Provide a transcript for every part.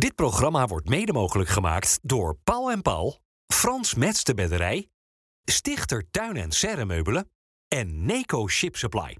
Dit programma wordt mede mogelijk gemaakt door Paul en Paul, Frans Mets de Bedderij, Stichter Tuin en Serremeubelen en Neco Ship Supply.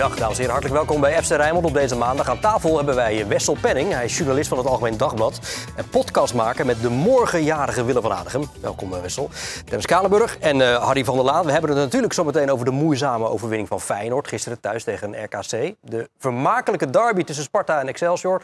Dag dames en heren, hartelijk welkom bij FC Rijnmond op deze maandag. Aan tafel hebben wij Wessel Penning, hij is journalist van het Algemeen Dagblad en podcastmaker met de morgenjarige Willem van Aardigem. Welkom eh, Wessel. Dennis Kalenburg en uh, Harry van der Laan. We hebben het natuurlijk zometeen over de moeizame overwinning van Feyenoord gisteren thuis tegen RKC. De vermakelijke derby tussen Sparta en Excelsior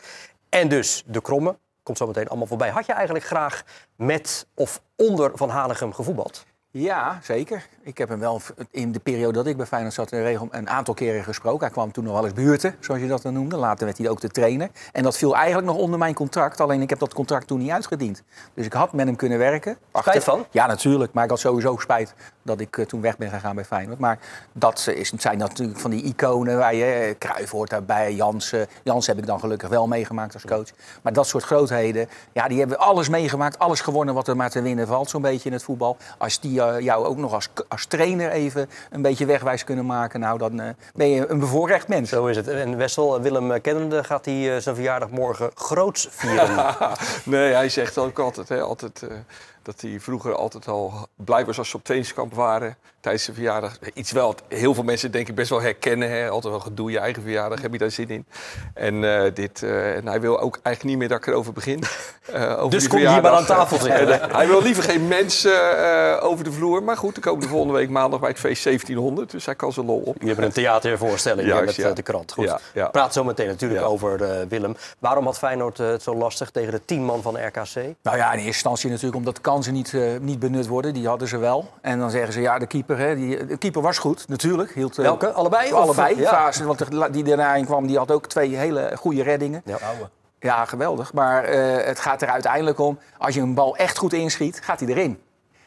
en dus de kromme. Komt zometeen allemaal voorbij. Had je eigenlijk graag met of onder Van Hanegem gevoetbald? Ja, zeker. Ik heb hem wel in de periode dat ik bij Feyenoord zat regel een aantal keren gesproken. Hij kwam toen nog wel eens buurten, zoals je dat dan noemde. Later werd hij ook te trainen. En dat viel eigenlijk nog onder mijn contract. Alleen ik heb dat contract toen niet uitgediend. Dus ik had met hem kunnen werken. Spijt van? Ja, natuurlijk. Maar ik had sowieso spijt dat ik eh, toen weg ben gegaan bij Feyenoord. Maar dat is, zijn natuurlijk van die iconen waar je... Cruijff hoort daarbij, Jansen. Jans heb ik dan gelukkig wel meegemaakt als coach. Maar dat soort grootheden, ja, die hebben alles meegemaakt. Alles gewonnen wat er maar te winnen valt, zo'n beetje in het voetbal. Als die uh, jou ook nog als, als trainer even een beetje wegwijs kunnen maken... nou, dan uh, ben je een bevoorrecht mens. Zo is het. En Wessel, Willem kennende, gaat hij zijn verjaardag morgen groots vieren? nee, hij zegt ook altijd, hè, altijd dat hij vroeger altijd al blij was als ze op trainingskamp waren tijdens zijn verjaardag. Iets wel, heel veel mensen denk ik best wel herkennen. Hè? Altijd wel gedoe, je eigen verjaardag, heb je daar zin in? En, uh, dit, uh, en hij wil ook eigenlijk niet meer dat ik erover begin. Uh, over dus kom je hier maar aan tafel zitten. hij wil liever geen mensen over de vloer. Maar goed, ik kom de volgende week maandag bij het feest 1700. Dus hij kan zijn lol op. Je hebt een theatervoorstelling Juist, met ja. de krant. Goed, ja, ja. praat zo meteen natuurlijk over Willem. Waarom had Feyenoord het zo lastig tegen de tien man van RKC? Nou ja, in eerste instantie natuurlijk omdat de kansen niet, niet benut worden. Die hadden ze wel. En dan zeggen ze, ja, de keeper Hè, die, de keeper was goed, natuurlijk. Hield, Welke? Allebei? Allebei. Ja. Fase, want de, die daarna in kwam, die had ook twee hele goede reddingen. Ja, ja geweldig. Maar uh, het gaat er uiteindelijk om, als je een bal echt goed inschiet, gaat hij erin.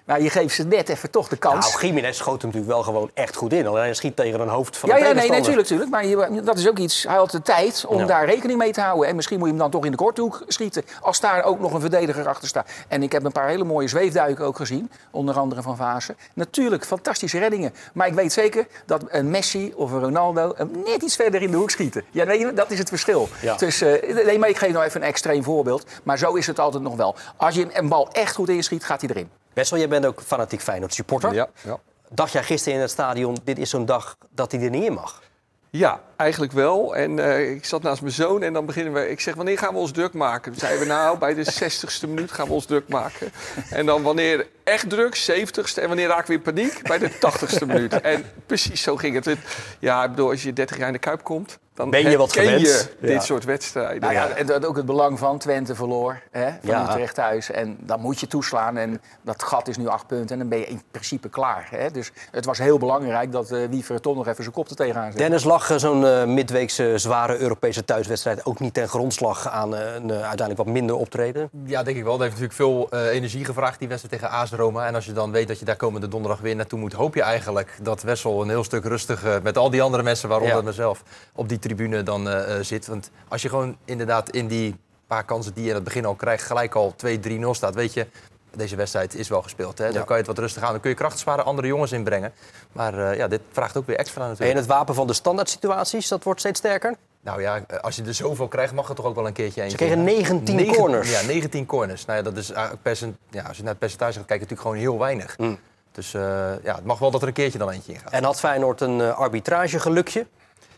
Nou, je geeft ze net even toch de kans. Nou, Jiménez schoot hem natuurlijk wel gewoon echt goed in. Alleen hij schiet tegen een hoofd van ja, een Ja, nee, natuurlijk, natuurlijk. Maar je, dat is ook iets. Hij had de tijd om daar rekening mee te houden. En misschien moet je hem dan toch in de korthoek schieten. Als daar ook nog een verdediger achter staat. En ik heb een paar hele mooie zweefduiken ook gezien. Onder andere van Vaassen. Natuurlijk, fantastische reddingen. Maar ik weet zeker dat een Messi of een Ronaldo hem net iets verder in de hoek schieten. Ja, nee, dat is het verschil. Ja. Uh, nee, maar ik geef nou even een extreem voorbeeld. Maar zo is het altijd nog wel. Als je een bal echt goed inschiet, gaat hij erin. Wessel, jij bent ook fanatiek Feyenoord supporter. Ja, ja. Dacht jij gisteren in het stadion, dit is zo'n dag dat hij er niet in mag? Ja, eigenlijk wel. En uh, ik zat naast mijn zoon en dan beginnen we. Ik zeg, wanneer gaan we ons druk maken? Zeiden we nou, bij de 60ste minuut gaan we ons druk maken. En dan wanneer echt druk, 70ste. En wanneer raak we in paniek? Bij de 80ste minuut. En precies zo ging het. Ja, ik bedoel, als je 30 jaar in de Kuip komt, dan ben je wat gewend. je dit ja. soort wedstrijden. Nou ja, en dat ook het belang van Twente verloor hè, van ja. Utrecht thuis. En dan moet je toeslaan. En dat gat is nu acht punten. En dan ben je in principe klaar. Hè. Dus het was heel belangrijk dat uh, Wiever toch nog even zijn kop er tegenaan zette. Dennis lag uh, zo'n uh, midweekse zware Europese thuiswedstrijd ook niet ten grondslag aan een uiteindelijk wat minder optreden? Ja, denk ik wel. Dat heeft natuurlijk veel energie gevraagd, die wedstrijd tegen AS Roma. En als je dan weet dat je daar komende donderdag weer naartoe moet, hoop je eigenlijk dat Wessel een heel stuk rustiger met al die andere mensen, waaronder ja. mezelf, op die tribune dan uh, zit. Want als je gewoon inderdaad in die paar kansen die je in het begin al krijgt, gelijk al 2-3-0 staat, weet je, deze wedstrijd is wel gespeeld. Hè? Dan ja. kan je het wat rustig aan. Dan kun je kracht sparen, andere jongens inbrengen. Maar uh, ja, dit vraagt ook weer extra natuurlijk. En het wapen van de standaard situaties, dat wordt steeds sterker? Nou ja, als je er zoveel krijgt, mag het toch ook wel een keertje eentje. Ze kregen 19 9, corners. Ja, 19 corners. Nou ja, dat is percent, ja, als je naar het percentage gaat kijken, natuurlijk gewoon heel weinig. Mm. Dus uh, ja, het mag wel dat er een keertje dan eentje in gaat. En had Feyenoord een uh, arbitragegelukje?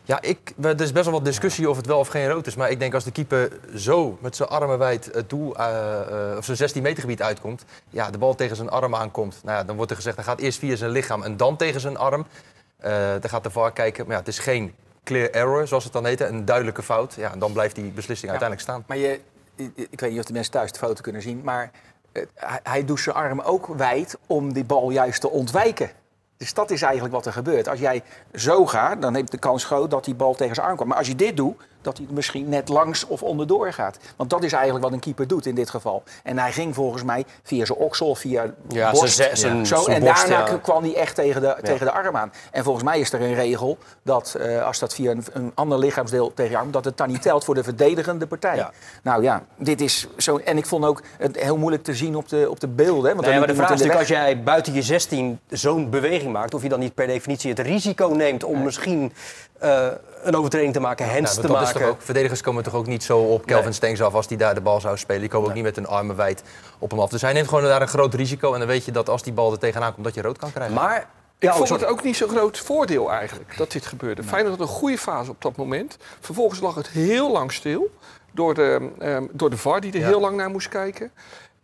Ja, ik, er is best wel wat discussie of het wel of geen rood is. Maar ik denk als de keeper zo met zijn armen wijd het doel, uh, of zijn 16 meter gebied uitkomt. Ja, de bal tegen zijn arm aankomt. Nou ja, dan wordt er gezegd, hij gaat eerst via zijn lichaam en dan tegen zijn arm. Uh, dan gaat de VAR kijken. Maar ja, het is geen clear error, zoals het dan heet. Een duidelijke fout. Ja, en dan blijft die beslissing ja, uiteindelijk staan. Maar je, ik weet niet of de mensen thuis de foto kunnen zien. Maar hij, hij doet zijn arm ook wijd om die bal juist te ontwijken. Dus dat is eigenlijk wat er gebeurt. Als jij zo gaat, dan heb je de kans groot dat die bal tegen zijn arm komt. Maar als je dit doet, dat hij misschien net langs of onderdoor gaat. Want dat is eigenlijk wat een keeper doet in dit geval. En hij ging volgens mij via zijn oksel, via Ja, borst, zijn- zijn- zo, zijn en borst, daarna ja. kwam hij echt tegen de, tegen de arm aan. En volgens mij is er een regel dat eh, als dat via een, een ander lichaamsdeel tegen je arm, dat het dan niet telt voor de verdedigende partij. Nou ja, dit is zo. En ik vond ook het heel moeilijk te zien op de, op de beelden. hè, Want Nee, maar de vraag is natuurlijk, als jij buiten je 16 zo'n beweging maakt... of je dan niet per definitie het risico neemt om misschien eh, een overtreding te maken, hands Nou, te dat toch ook, verdedigers komen toch ook niet zo op Kelvin Nee. Stengs af als die daar de bal zou spelen. Die komen ook niet met hun armen wijd op hem af. Dus hij neemt gewoon daar een groot risico. En dan weet je dat als die bal er tegenaan komt, dat je rood kan krijgen. Maar... Ik Ja, oh, vond sorry. het ook niet zo'n groot voordeel eigenlijk dat dit gebeurde. Feyenoord had een goede fase op dat moment. Vervolgens lag het heel lang stil door de, ehm, door de VAR die er Ja. heel lang naar moest kijken.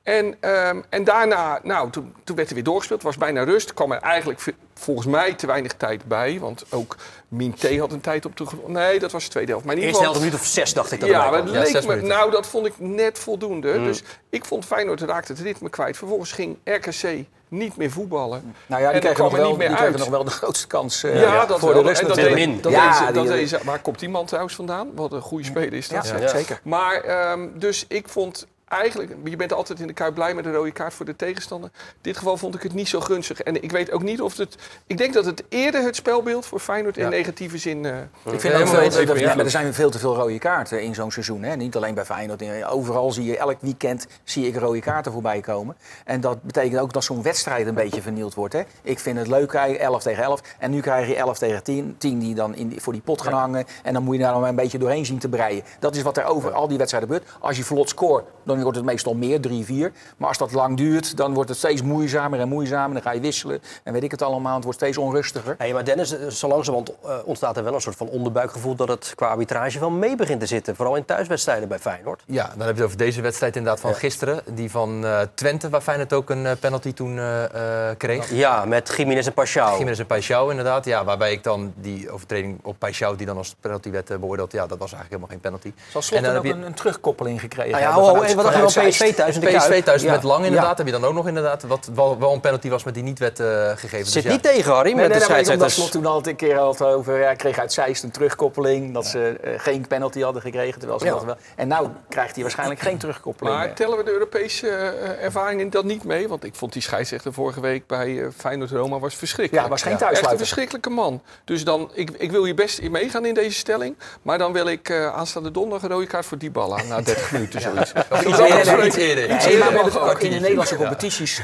En, ehm, en daarna, nou, toen, toen werd er weer doorgespeeld. Het was bijna rust. Er kwam er eigenlijk volgens mij te weinig tijd bij. Want ook Minté had een tijd op grond. Nee, dat was de tweede helft. Maar in ieder Eerste helft, een minuut of zes, dacht ik dat ja, maar het Ja, leek zes me, minuten. nou, dat vond ik net voldoende. Mm. Dus ik vond Feyenoord raakte het ritme kwijt. Vervolgens ging RKC niet meer voetballen. Nou ja, die En kregen, nog wel, die kregen nog wel de grootste kans eh, Ja, dat voor wel. de rust en dat deed- deed, dat Ja, deed dat deed Waar komt die man trouwens vandaan? Wat een goede speler is dat. Ja, Ja. zeker. Maar ehm, dus ik vond eigenlijk, je bent altijd in de kuip blij met een rode kaart voor de tegenstander. In dit geval vond ik het niet zo gunstig. En ik weet ook niet of het. Ik denk dat het eerder het spelbeeld voor Feyenoord in Ja. negatieve zin. eh, Ik vind ook veel, dat- ja, maar er zijn veel te veel rode kaarten in zo'n seizoen. Hè? Niet alleen bij Feyenoord. Overal zie je, elk weekend zie ik rode kaarten voorbij komen. En dat betekent ook dat zo'n wedstrijd een beetje vernield wordt. Hè? Ik vind het leuk, hè, 11 tegen 11. En nu krijg je 11 tegen 10. 10 die dan in, die- voor die pot gaan hangen. En dan moet je daar nog een beetje doorheen zien te breien. Dat is wat er over al die wedstrijden gebeurt. Als je vlot scoort, dan wordt het meestal meer, 3-4. Maar als dat lang duurt, dan wordt het steeds moeizamer en moeizamer. Dan ga je wisselen. En weet ik het allemaal. Het wordt steeds onrustiger. Hey, maar Dennis, eh, zo langzamerhand eh, ontstaat er wel een soort van onderbuikgevoel dat het qua arbitrage wel mee begint te zitten. Vooral in thuiswedstrijden bij Feyenoord. Ja, dan heb je het over deze wedstrijd inderdaad van gisteren. Die van eh, Twente, waar Feyenoord ook een penalty toen eh, eh, kreeg. Ja, met Jiménez en Pashao. Jiménez en Paixão inderdaad. Ja, waarbij ik dan die overtreding op Paixão, die dan als penalty werd beoordeeld, ja, dat was eigenlijk helemaal geen penalty. Zal Slot En dan ook heb je- een, een terugkoppeling gekregen? Nou ja, hebben ho, dacht je Zeist? PSV thuis in de PSV thuis Ja. met Lang inderdaad, Ja. heb je dan ook nog inderdaad, wat wel, wel een penalty was, maar die niet werd eh, gegeven. Zit dus ja. niet tegen, Harry, Nee, met nee, de nee, scheidsrechters. Slot toen altijd een keer had over... Ja, kreeg uit Zeist een terugkoppeling. Dat ze eh, geen penalty hadden gekregen. Terwijl ze Ja. dat wel... En nou krijgt hij waarschijnlijk geen terugkoppeling Maar meer. tellen we de Europese eh, ervaring in dat niet mee? Want ik vond die scheidsrechter vorige week bij eh, Feyenoord Roma was verschrikkelijk. Ja, was geen Echt een verschrikkelijke man. Dus dan, ik, ik wil hier best in meegaan in deze stelling. Maar dan wil ik eh, aanstaande donderdag een rode kaart voor Dybala na 30 minuten zoiets. Iets Nee, nee, nee, iets eerder. Iets eerder ook ook. in de Nederlandse competities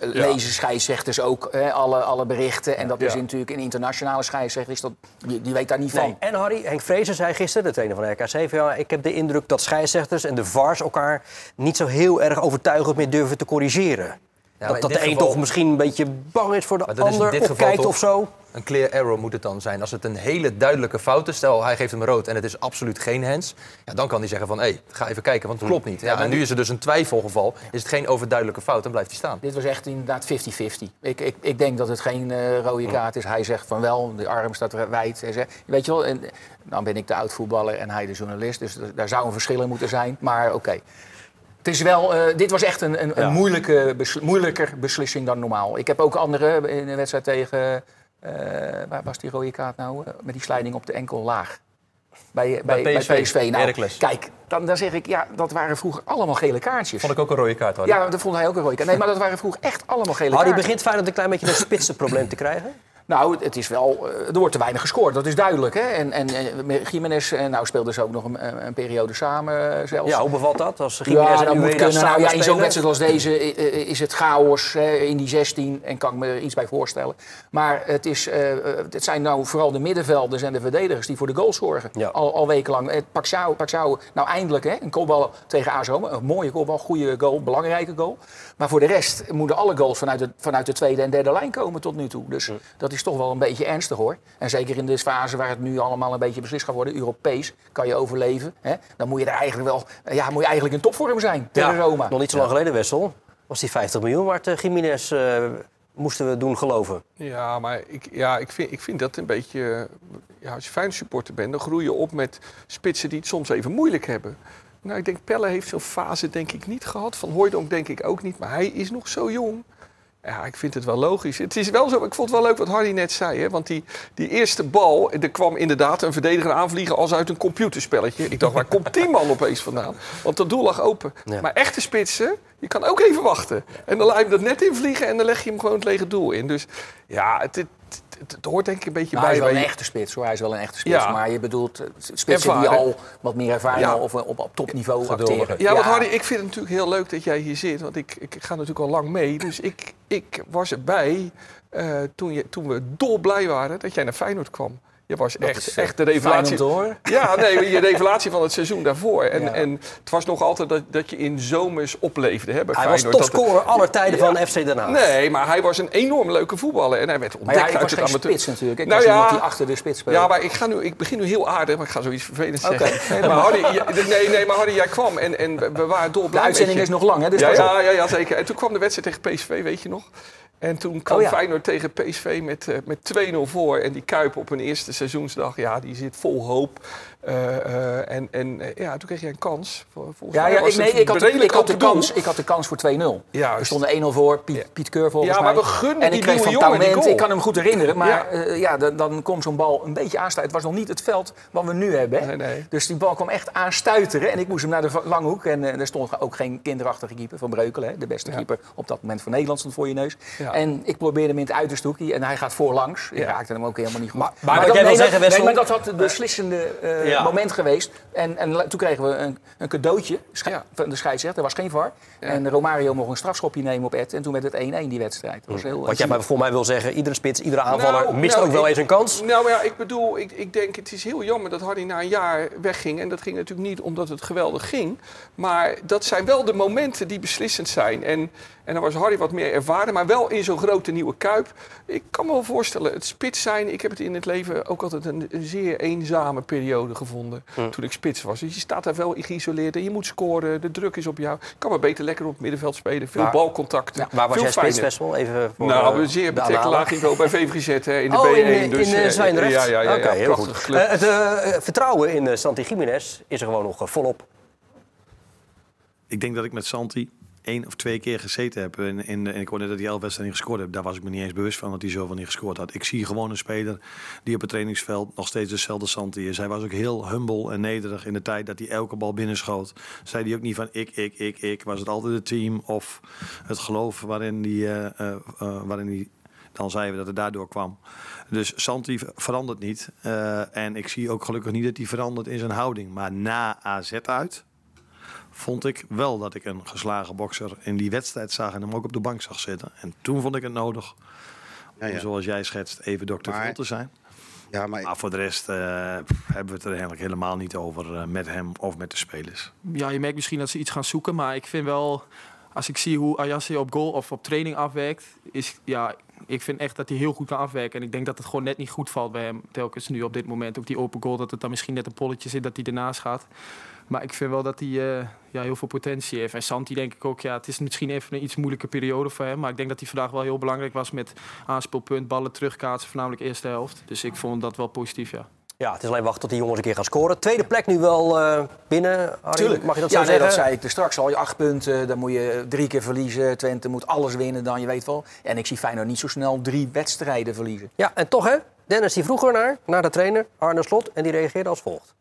lezen scheidsrechters ook hè, alle, alle berichten. En dat is natuurlijk een internationale scheidsrechter. Is dat, die, die weet daar niet Nee. van. En Harry, Henk Vrezer zei gisteren, de trainer van RKC, van, ja, ik heb de indruk dat scheidsrechters en de VARs elkaar niet zo heel erg overtuigend meer durven te corrigeren. dat in dat de een geval- toch misschien een beetje bang is voor de in ander, dit of geval kijkt toch- of zo. Een clear error moet het dan zijn. Als het een hele duidelijke fout is, stel hij geeft hem rood en het is absoluut geen hands, ja, dan kan hij zeggen van hé, hey, ga even kijken, want het klopt niet. Ja, en nu is er dus een twijfelgeval, is het geen overduidelijke fout, dan blijft hij staan. Dit was echt inderdaad 50-50. Ik, ik, ik denk dat het geen eh, rode kaart is. Hij zegt van wel, de arm staat er wijd. Hij zegt, weet je wel, en, dan ben ik de oud-voetballer en hij de journalist. Dus daar zou een verschil in moeten zijn. Maar oké. Het is wel, eh, dit was echt een, een, Ja. een moeilijke, besl- moeilijker beslissing dan normaal. Ik heb ook andere in een wedstrijd tegen, waar was die rode kaart nou? Eh, met die slijding op de enkel laag. Bij, bij, bij PSV, PSV. Nou, Heracles. kijk, dan, dan zeg ik, ja, dat waren vroeger allemaal gele kaartjes. Vond ik ook een rode kaart. Harry. Ja, dat vond hij ook een rode kaart. Nee, maar dat waren vroeger echt allemaal gele Harry kaarten. begint Feyenoord een klein beetje een spitsenprobleem te krijgen. Nou, het is wel, eh, er wordt te weinig gescoord, dat is duidelijk. Hè? En, en eh, Jiménez, eh, nou speelden ze ook nog een, een- periode samen zelfs. Ja, hoe bevalt dat? Als Ja, Jiménez en moet kunnen. Nou, ja, in zo'n wedstrijd als deze is het chaos hè, in die 16 en kan ik me er iets bij voorstellen. Maar het, is, het zijn nou vooral de middenvelders en de verdedigers die voor de goals zorgen. Ja. Al, al wekenlang. Paxao, Paxao, nou eindelijk hè, een kopbal tegen AS Roma. Een mooie kopbal, goede goal, belangrijke goal. Maar voor de rest moeten alle goals vanuit de, vanuit de tweede en derde lijn komen tot nu toe. Dus dat is toch wel een beetje ernstig hoor. En zeker in deze fase waar het nu allemaal een beetje beslist gaat worden, Europees, kan je overleven. Hè? Dan moet je er eigenlijk wel, ja, moet je eigenlijk in topvorm zijn tegen Ja, Roma. Nog niet zo lang geleden, Wessel. Was die 50 miljoen waard, uh, Jiménez, eh, moesten we doen geloven. Ja, maar ik, ja, ik, vind, ik vind dat een beetje... Ja, als je fijn supporter bent, dan groei je op met spitsen die het soms even moeilijk hebben. Nou, ik denk Pelle heeft zo'n fase denk ik niet gehad. Van Hooijdonk denk ik ook niet. Maar hij is nog zo jong. Ja, ik vind het wel logisch. Het is wel zo, ik vond het wel leuk wat Harry net zei. Hè? Want die, die eerste bal, er kwam inderdaad een verdediger aanvliegen als uit een computerspelletje. Ik dacht, waar komt die man opeens vandaan? Want dat doel lag open. Ja. Maar echte spitsen, je kan ook even wachten. En dan laat je hem dat net invliegen en dan leg je hem gewoon het lege doel in. Dus ja, het, het, hoort denk ik een beetje Nou, hij bij. is wel bij- een echte spits hoor. Hij is wel een echte spits. Ja. Maar je bedoelt eh, spitsen die al wat meer ervaring Ja. of op, op topniveau acteren. Ja, want Harry, ik vind het natuurlijk heel leuk dat jij hier zit. Want ik, ik ga natuurlijk al lang mee. Dus ik, ik was erbij eh, toen, je, toen we dolblij waren dat jij naar Feyenoord kwam. Je was echt, eh, echt de revelatie. Ja, nee, je revelatie van het seizoen daarvoor. En, Ja. en het was nog altijd dat, dat je in zomers opleefde hè, bij Hij was Feyenoord. Dat- topscorer aller tijden van FC Den Haag. Nee, maar hij was een enorm leuke voetballer. En hij werd Maar ontdekt ja, ik uit was het geen amateur. spits natuurlijk. Ik Nou was ja. die achter de spits speelde. Ja, maar ik, ga nu, ik begin nu heel aardig, maar ik ga zoiets vervelends zeggen. Nee, maar Harry, ja, nee, nee, maar Harry, jij kwam en, en we- waren dolblij de uitzending is nog lang, hè? Dus ja, ja, ja, ja, zeker. En toen kwam de wedstrijd tegen PSV, weet je nog? En toen kwam Oh, ja. Feyenoord tegen PSV met, eh, met 2-0 voor. En die Kuip op een eerste seizoensdag, ja, die zit vol hoop. Eh, eh, en en eh, ja, toen kreeg jij een kans. Vol- Volgens Ja, ja ik, nee, ik, had, redelijk ik, had de kans, ik had de kans voor 2-0. Juist. Er stond 1-0 voor, Piet, Ja. Piet Keur volgens Ja, maar mij. we gunnen en die ik kreeg van goal. ik kan hem goed herinneren, maar Ja. ja, ja, dan, dan komt zo'n bal een beetje aanstuiten. Het was nog niet het veld wat we nu hebben. hè. Nee, nee. Dus die bal kwam echt aanstuiteren en ik moest hem naar de lange hoek. En er stond ook geen kinderachtige keeper van Breukelen, hè, de beste Ja. keeper op dat moment van Nederland stond voor je neus. Ja. En ik probeerde hem in het uiterste hoekje en hij gaat voorlangs. Ik Ja. raakte hem ook helemaal niet goed. Maar- maar jij nee, zeggen, Wessel- nee, maar dat had het beslissende eh, Ja. moment geweest. En, en toen kregen we een, een cadeautje sche- Ja. van de scheidsrechter. Er was geen VAR. Ja. En Romario mocht een strafschopje nemen op Ed. En toen werd het 1-1 die wedstrijd. Dat was heel, Wat jij maar voor mij wil zeggen, iedere spits, iedere aanvaller Nou, mist nou, ook wel ik- eens een kans. Nou maar ja, ik bedoel, ik, ik denk het is heel jammer dat Hardy na een jaar wegging. En dat ging natuurlijk niet omdat het geweldig ging. Maar dat zijn wel de momenten die beslissend zijn. En, en dan was Hardy wat meer ervaren, maar wel in zo'n grote nieuwe kuip. Ik kan me wel voorstellen, het spits zijn. Ik heb het in het leven ook altijd een, een zeer eenzame periode gevonden. Toen ik spits was. Dus je staat daar wel geïsoleerd en je moet scoren. De druk is op jou. Ik kan maar beter lekker op het middenveld spelen. Veel Waar- balcontacten. Waar was veel jij spits, fijner. Wessel? Even voor, Nou, eh, een zeer aanhaler. laag niveau bij VVZ hè, in de Oh, B1. in, in, dus, in eh, eh, Zwijndrecht? Ja, ja, ja. Oké, ja, heel prachtige goed. club. Eh, het eh, vertrouwen in uh, Santi Jiménez is er gewoon nog eh, volop. Ik denk dat ik met Santi één of twee keer gezeten heb. En, en, en ik hoorde dat hij elf wedstrijden gescoord heeft. Daar was ik me niet eens bewust van dat hij zoveel niet gescoord had. Ik zie gewoon een speler die op het trainingsveld nog steeds dezelfde Santi is. Hij was ook heel humble en nederig in de tijd dat hij elke bal binnenschoot. Zei hij ook niet van ik, ik, ik, ik. Was het altijd het team of het geloof waarin hij, eh, eh, eh, waarin hij dan zeiden we dat het daardoor kwam. Dus Santi verandert niet. En ik zie ook gelukkig niet dat hij verandert in zijn houding. Maar na AZ uit vond ik wel dat ik een geslagen bokser in die wedstrijd zag en hem ook op de bank zag zitten. En toen vond ik het nodig Ja, ja. om, zoals jij schetst, even dokter Maar- Vol te zijn. Ja, maar Maar voor de rest eh, hebben we het er eigenlijk helemaal niet over eh, met hem of met de spelers. ja, je merkt misschien dat ze iets gaan zoeken, maar ik vind wel, als ik zie hoe Ayase op goal of op training afwerkt, is ja, ik vind echt dat hij heel goed kan afwerken. En ik denk dat het gewoon net niet goed valt bij hem, telkens nu op dit moment. Ook die open goal, dat het dan misschien net een polletje zit dat hij ernaast gaat. Maar ik vind wel dat hij eh, ja, heel veel potentie heeft. En Santi denk ik ook, ja, het is misschien even een iets moeilijke periode voor hem. Maar ik denk dat hij vandaag wel heel belangrijk was met aanspeelpunt, ballen terugkaatsen, voornamelijk eerste helft. Dus ik vond dat wel positief, ja. Ja, het is alleen wachten tot die jongens een keer gaan scoren. Tweede plek nu wel eh, binnen. Tuurlijk. Mag je dat ja, zo nee, zeggen? dat zei ik er straks al. Je acht punten, dan moet je drie keer verliezen. Twente moet alles winnen dan, je weet wel. En ik zie Feyenoord niet zo snel drie wedstrijden verliezen. Ja, en toch hè. Dennis die vroeg er naar, naar de trainer, Arne Slot. En die reageerde als volgt.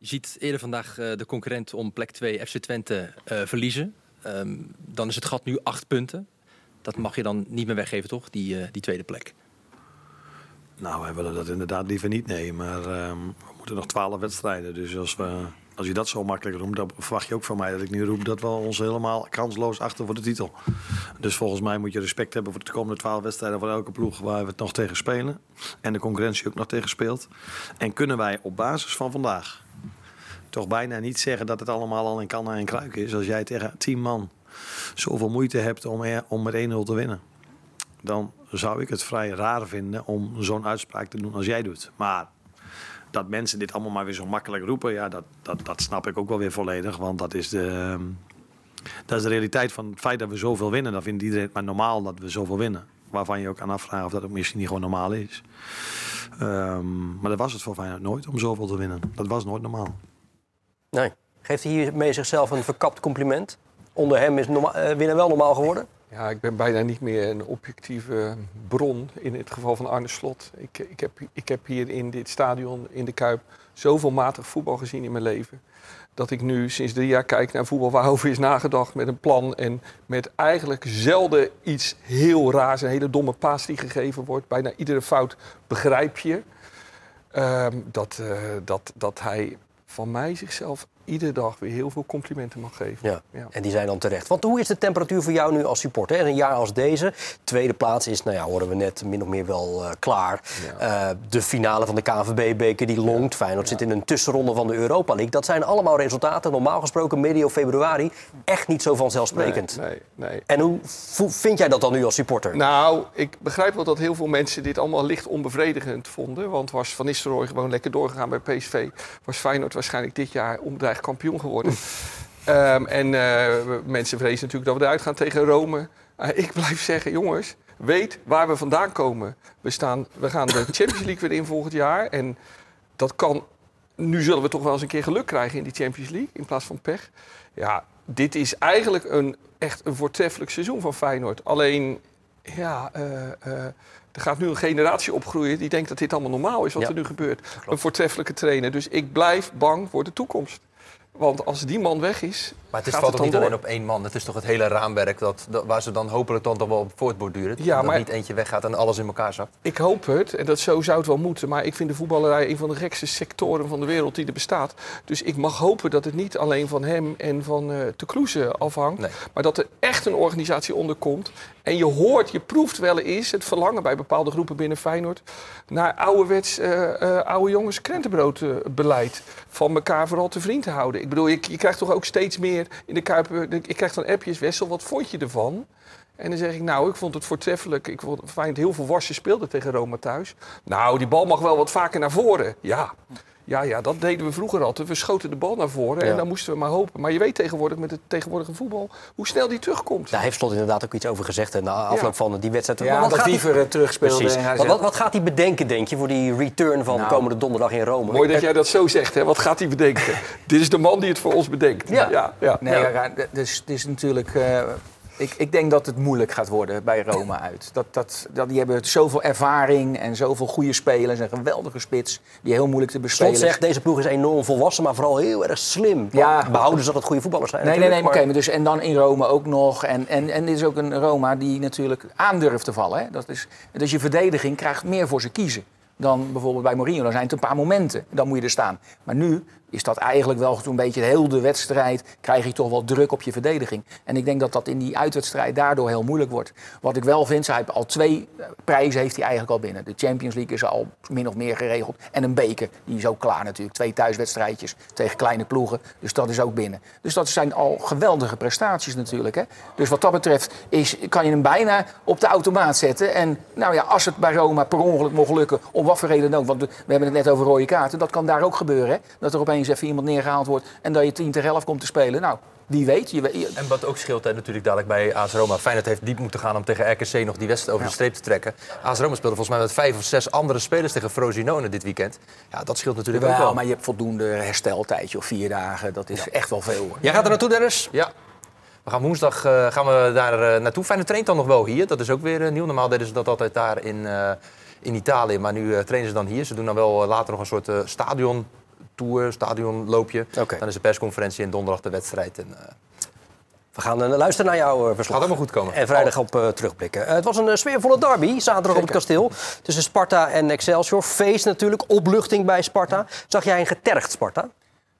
Je ziet eerder vandaag eh, de concurrent om plek 2 FC Twente eh, verliezen. Ehm, dan is het gat nu acht punten. Dat mag je dan niet meer weggeven, toch? Die, eh, die tweede plek. Nou, wij willen dat inderdaad liever niet, nee. Maar ehm, we moeten nog twaalf wedstrijden. Dus als, we, als je dat zo makkelijk roept, dan verwacht je ook van mij dat ik nu roep dat we ons helemaal kansloos achter voor de titel. Dus volgens mij moet je respect hebben voor de komende twaalf wedstrijden voor elke ploeg waar we het nog tegen spelen. En de concurrentie ook nog tegen speelt. En kunnen wij op basis van vandaag toch bijna niet zeggen dat het allemaal al in kannen en kruiken is. Als jij tegen tien man zoveel moeite hebt om, er- om met 1-0 te winnen dan zou ik het vrij raar vinden om zo'n uitspraak te doen als jij doet. Maar dat mensen dit allemaal maar weer zo makkelijk roepen, ja, dat, dat, dat snap ik ook wel weer volledig. Want dat is, de, ehm, dat is de realiteit van het feit dat we zoveel winnen. Dan vindt iedereen het maar normaal dat we zoveel winnen. Waarvan je ook aan afvraagt of dat misschien niet gewoon normaal is. Ehm, maar dat was het voor Feyenoord nooit om zoveel te winnen. Dat was nooit normaal. Nee. Geeft hij hiermee zichzelf een verkapt compliment? Onder hem is eh, winnen wel normaal geworden? Ja, ik ben bijna niet meer een objectieve bron in het geval van Arne Slot. Ik, ik, heb, ik heb hier in dit stadion, in de Kuip, zoveel matig voetbal gezien in mijn leven. Dat ik nu sinds drie jaar kijk naar voetbal waarover is nagedacht met een plan. En met eigenlijk zelden iets heel raars, een hele domme paas die gegeven wordt. Bijna iedere fout begrijp je. Ehm, dat, eh, dat, dat hij van mij zichzelf iedere dag weer heel veel complimenten mag geven. Ja. Ja. En die zijn dan terecht. Want hoe is de temperatuur voor jou nu als supporter? Een jaar als deze. Tweede plaats is, nou ja, horen we net, min of meer wel eh, klaar. Eh, de finale van de KNVB-beker die longt. Feyenoord zit in een tussenronde van de Europa League. Dat zijn allemaal resultaten, normaal gesproken medio februari, echt niet zo vanzelfsprekend. Nee, nee, nee. En hoe vind jij dat dan nu als supporter? Nou, ik begrijp wel dat heel veel mensen dit allemaal licht onbevredigend vonden. Want was Van Nistelrooy gewoon lekker doorgegaan bij PSV... was Feyenoord waarschijnlijk dit jaar onbedreigd kampioen geworden. Ehm, en eh, mensen vrezen natuurlijk dat we eruit gaan tegen Rome. Ik blijf zeggen, jongens, weet waar we vandaan komen. We, staan, we gaan de Champions League weer in volgend jaar. En dat kan... Nu zullen we toch wel eens een keer geluk krijgen in die Champions League... in plaats van pech. Ja, dit is eigenlijk een, echt een voortreffelijk seizoen van Feyenoord. Alleen, ja... eh, eh, er gaat nu een generatie opgroeien die denkt dat dit allemaal normaal is wat Ja, er nu gebeurt. Een voortreffelijke trainer. Dus ik blijf bang voor de toekomst. Want als die man weg is, Maar het is, valt het niet door. alleen op één man. Het is toch het hele raamwerk dat, dat- waar ze dan hopelijk dan toch wel op voortborduren. Ja, dat maar- niet eentje weggaat en alles in elkaar zakt. Ik hoop het, en dat zo zou het wel moeten. Maar ik vind de voetballerij een van de gekste sectoren van de wereld die er bestaat. Dus ik mag hopen dat het niet alleen van hem en van eh Te Kloeze afhangt. Nee. Maar dat er echt een organisatie onder komt. En je hoort, je proeft wel eens het verlangen bij bepaalde groepen binnen Feyenoord. naar ouderwets eh oude jongens krentenbroodbeleid. van elkaar vooral te vriend te houden. Ik bedoel, je, je krijgt toch ook steeds meer in de Kuip. Ik krijg dan appjes, Wessel, wat vond je ervan? En dan zeg ik, nou, ik vond het voortreffelijk. Ik vond fijn heel veel Wasje speelde tegen Roma thuis. Nou, die bal mag wel wat vaker naar voren. Ja. Ja, ja, dat deden we vroeger altijd. We schoten de bal naar voren Ja. en dan moesten we maar hopen. Maar je weet tegenwoordig met het tegenwoordige voetbal hoe snel die terugkomt. Daar heeft Slot inderdaad ook iets over gezegd hè, na afloop van die wedstrijd. Ja, wat dat gaat hij- Wiever eh, terugspeelde. Wat, wat, wat gaat hij bedenken, denk je, voor die return van Nou. komende donderdag in Rome? Mooi dat jij dat zo zegt, hè? Wat gaat hij bedenken? Dit is de man die het voor ons bedenkt. Ja. ja, ja. Nee, ja. dus het is natuurlijk. eh, ik, ik denk dat het moeilijk gaat worden bij Roma uit. Dat, dat, dat, die hebben zoveel ervaring en zoveel goede spelers. Een geweldige spits die heel moeilijk te bespelen Slot is. zegt, deze ploeg is enorm volwassen, maar vooral heel erg slim. Ja. Behouden ze dat het goede voetballers zijn Nee, nee, nee, maar dus, en dan in Rome ook nog. En, en, en dit is ook een Roma die natuurlijk aandurft te vallen. Hè? Dat is, dus je verdediging krijgt meer voor ze kiezen dan bijvoorbeeld bij Mourinho. Dan zijn het een paar momenten, dan moet je er staan. Maar nu is dat eigenlijk wel zo'n beetje heel de wedstrijd... krijg je toch wel druk op je verdediging. En ik denk dat dat in die uitwedstrijd daardoor heel moeilijk wordt. Wat ik wel vind, hij heeft al twee eh, prijzen heeft hij eigenlijk al binnen. De Champions League is al min of meer geregeld. En een beker, die is ook klaar natuurlijk. Twee thuiswedstrijdjes tegen kleine ploegen. Dus dat is ook binnen. Dus dat zijn al geweldige prestaties natuurlijk. Hè? Dus wat dat betreft is, kan je hem bijna op de automaat zetten. En nou ja, als het bij Roma per ongeluk mocht lukken, om wat voor reden ook. Want we hebben het net over rode kaarten. Dat kan daar ook gebeuren. Hè? Dat er opeens even iemand neergehaald wordt en dat je 10 tegen 11 komt te spelen. Nou, wie weet. Je, En wat ook scheelt hè, natuurlijk dadelijk bij AS Roma. Feyenoord heeft diep moeten gaan om tegen RKC nog die wedstrijd over de streep te trekken. AS Roma speelde volgens mij met vijf of zes andere spelers tegen Frosinone dit weekend. Ja, dat scheelt natuurlijk ook Wel, maar je hebt voldoende hersteltijdje of vier dagen. Dat is echt wel veel. hoor. Jij gaat er naartoe, Dennis? Ja. We gaan woensdag eh, gaan we daar eh, naartoe. Feyenoord traint dan nog wel hier. Dat is ook weer eh, nieuw. Normaal deden ze dat altijd daar in, eh, in Italië. Maar nu trainen ze dan hier. Ze doen dan wel later nog een soort eh stadiontour, stadionloopje. Oké. Dan is de persconferentie en donderdag de wedstrijd. En, eh, We gaan eh, luisteren naar jouw eh, verslag. Gaat helemaal goed komen. En vrijdag op eh, terugblikken. Het was een sfeervolle derby, zaterdag op het kasteel. Tussen Sparta en Excelsior. Feest natuurlijk, opluchting bij Sparta. Zag jij een getergd Sparta?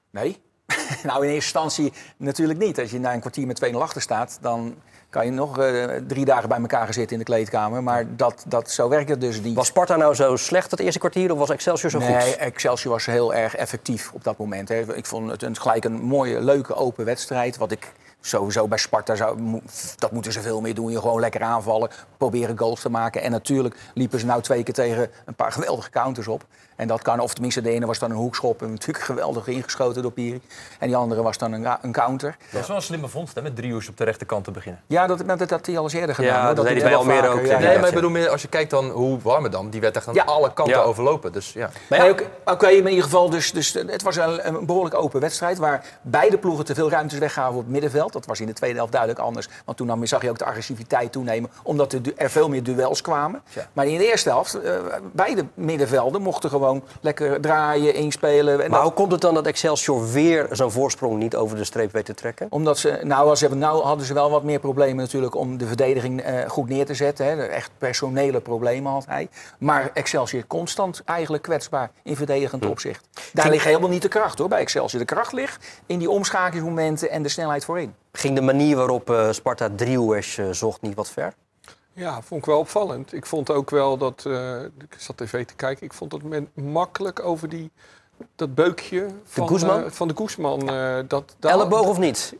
Nee. nou, in eerste instantie natuurlijk niet. Als je na een kwartier met 2-0 achter staat, dan kan je nog eh, drie dagen bij elkaar gaan zitten in de kleedkamer. Maar dat, dat, zo werkt het dus niet. Was Sparta nou zo slecht het eerste kwartier of was Excelsior zo nee, goed? Excelsior was heel erg effectief op dat moment. Hè. Ik vond het een, gelijk een mooie, leuke, open wedstrijd. Wat ik sowieso bij Sparta zou... Dat moeten ze veel meer doen. Je gewoon lekker aanvallen, proberen goals te maken. En natuurlijk liepen ze nou twee keer tegen een paar geweldige counters op. En dat kan, of tenminste de ene was dan een hoekschop. En natuurlijk geweldig ingeschoten door Piri. En die andere was dan een, een counter. Dat is wel een slimme vondst hè, met driehoes op de rechterkant te beginnen. Ja, dat, dat, dat had hij al eens eerder gedaan. Ja, hoor. dat deed hij bij Almere ook, ja. Nee, ja. maar ik bedoel meer, als je kijkt dan hoe Warmerdam, die werd echt aan Ja. alle kanten Ja. overlopen. Dus ja. Maar Oké, in ieder geval, dus, dus het was een, een behoorlijk open wedstrijd... waar beide ploegen te veel ruimtes weggaven op het middenveld. veld. Dat was in de tweede helft duidelijk anders. Want toen nam- zag je ook de agressiviteit toenemen. Omdat er, er veel meer duels kwamen. Maar in de eerste helft, eh, beide middenvelden mochten gewoon lekker draaien, inspelen. En Maar dat- hoe komt het dan dat Excelsior weer zo'n voorsprong niet over de streep weet te trekken? omdat ze, nou, als ze hebben, nou hadden ze wel wat meer problemen natuurlijk om de verdediging eh, goed neer te zetten. Hè. Echt personele problemen had hij. Maar Excelsior constant eigenlijk kwetsbaar in verdedigend opzicht. Daar ligt helemaal niet de kracht hoor bij Excelsior. De kracht ligt in die omschakelingsmomenten en de snelheid voorin. Ging de manier waarop eh, Sparta Driehoes eh, zocht niet wat ver? Ja, vond ik wel opvallend. Ik vond ook wel dat, eh, ik zat tv te kijken, ik vond dat men makkelijk over die, dat beukje van Guzman? eh, van de Koesman. eh dat, daar- Elleboog of niet?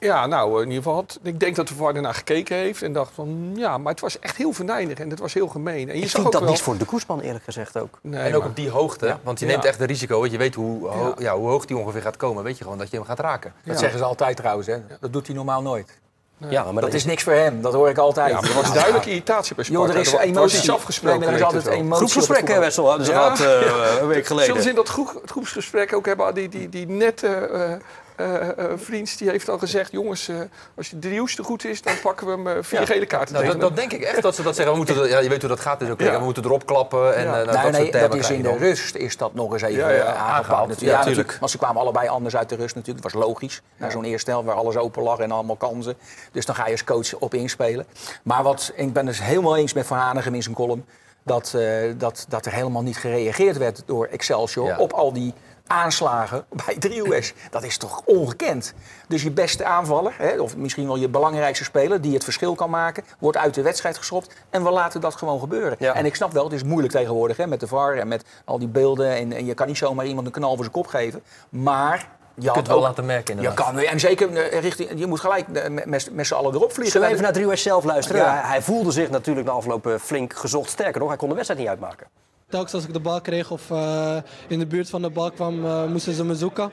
Ja, nou, in ieder geval, had, ik denk dat de VAR ernaar gekeken heeft en dacht van, ja, maar het was echt heel venijnig en het was heel gemeen. En je Ik zag vind ook dat wel, niets voor de Koesman eerlijk gezegd ook. Nee, en ook maar- op die hoogte, want je Ja. neemt echt een risico. Want je weet hoe, ho- Ja. ja, hoe hoog die ongeveer gaat komen. Weet je gewoon dat je hem gaat raken. Dat Ja. zeggen ze altijd trouwens. Hè. Dat doet hij normaal nooit. Ja, maar Dat is niks voor hem. Dat hoor ik altijd. ja, maar er was duidelijk irritatie bij Sparta. Er is emotie. iets afgesproken. Nee, er is altijd wel. emotie. op het Groepsgesprek, hè, voetbal. Wessel? Hadden ze Ja. eh, een week Zullen ze geleden. in dat groep, groepsgesprek ook hebben, die, die, die nette eh eh, eh, vriend, die heeft al gezegd, jongens, eh, als je driehoes te goed is, dan pakken we hem vier Ja. gele kaarten Nou, dat, denk ik echt dat ze dat zeggen. We moeten, ja, je weet hoe dat gaat. Dus ook, Ja. We moeten erop klappen. En, Ja. eh, nou, Nee, dat nee, soort termen dat is in de dan. rust is dat nog eens even Ja, ja, aangepakt. aangehaald. Natuurlijk. Natuurlijk. Want ze kwamen allebei anders uit de rust natuurlijk. Dat was logisch. Na zo'n eerste helft waar alles open lag en allemaal kansen. Dus dan ga je als coach op inspelen. Maar wat, ik ben het helemaal eens met Van Hanegem in zijn column. Dat, eh, dat, dat er helemaal niet gereageerd werd door Excelsior Ja. op al die aanslagen bij 3US. Dat is toch ongekend. Dus je beste aanvaller, hè, of misschien wel je belangrijkste speler... die het verschil kan maken, wordt uit de wedstrijd geschopt. En we laten dat gewoon gebeuren. Ja. En ik snap wel, het is moeilijk tegenwoordig hè, met de VAR en met al die beelden. En, en je kan niet zomaar iemand een knal voor zijn kop geven. Maar... Je, Je kunt het wel laten merken je inderdaad. kan, en zeker eh, richting, je moet gelijk eh, met, met, z'n allen erop vliegen. Zullen we even naar Driehoes zelf luisteren? Ja. Hij, hij voelde zich natuurlijk na afloop eh, flink gezocht. Sterker nog, hij kon de wedstrijd niet uitmaken. Telkens als ik de bal kreeg of eh, in de buurt van de bal kwam, eh, moesten ze me zoeken.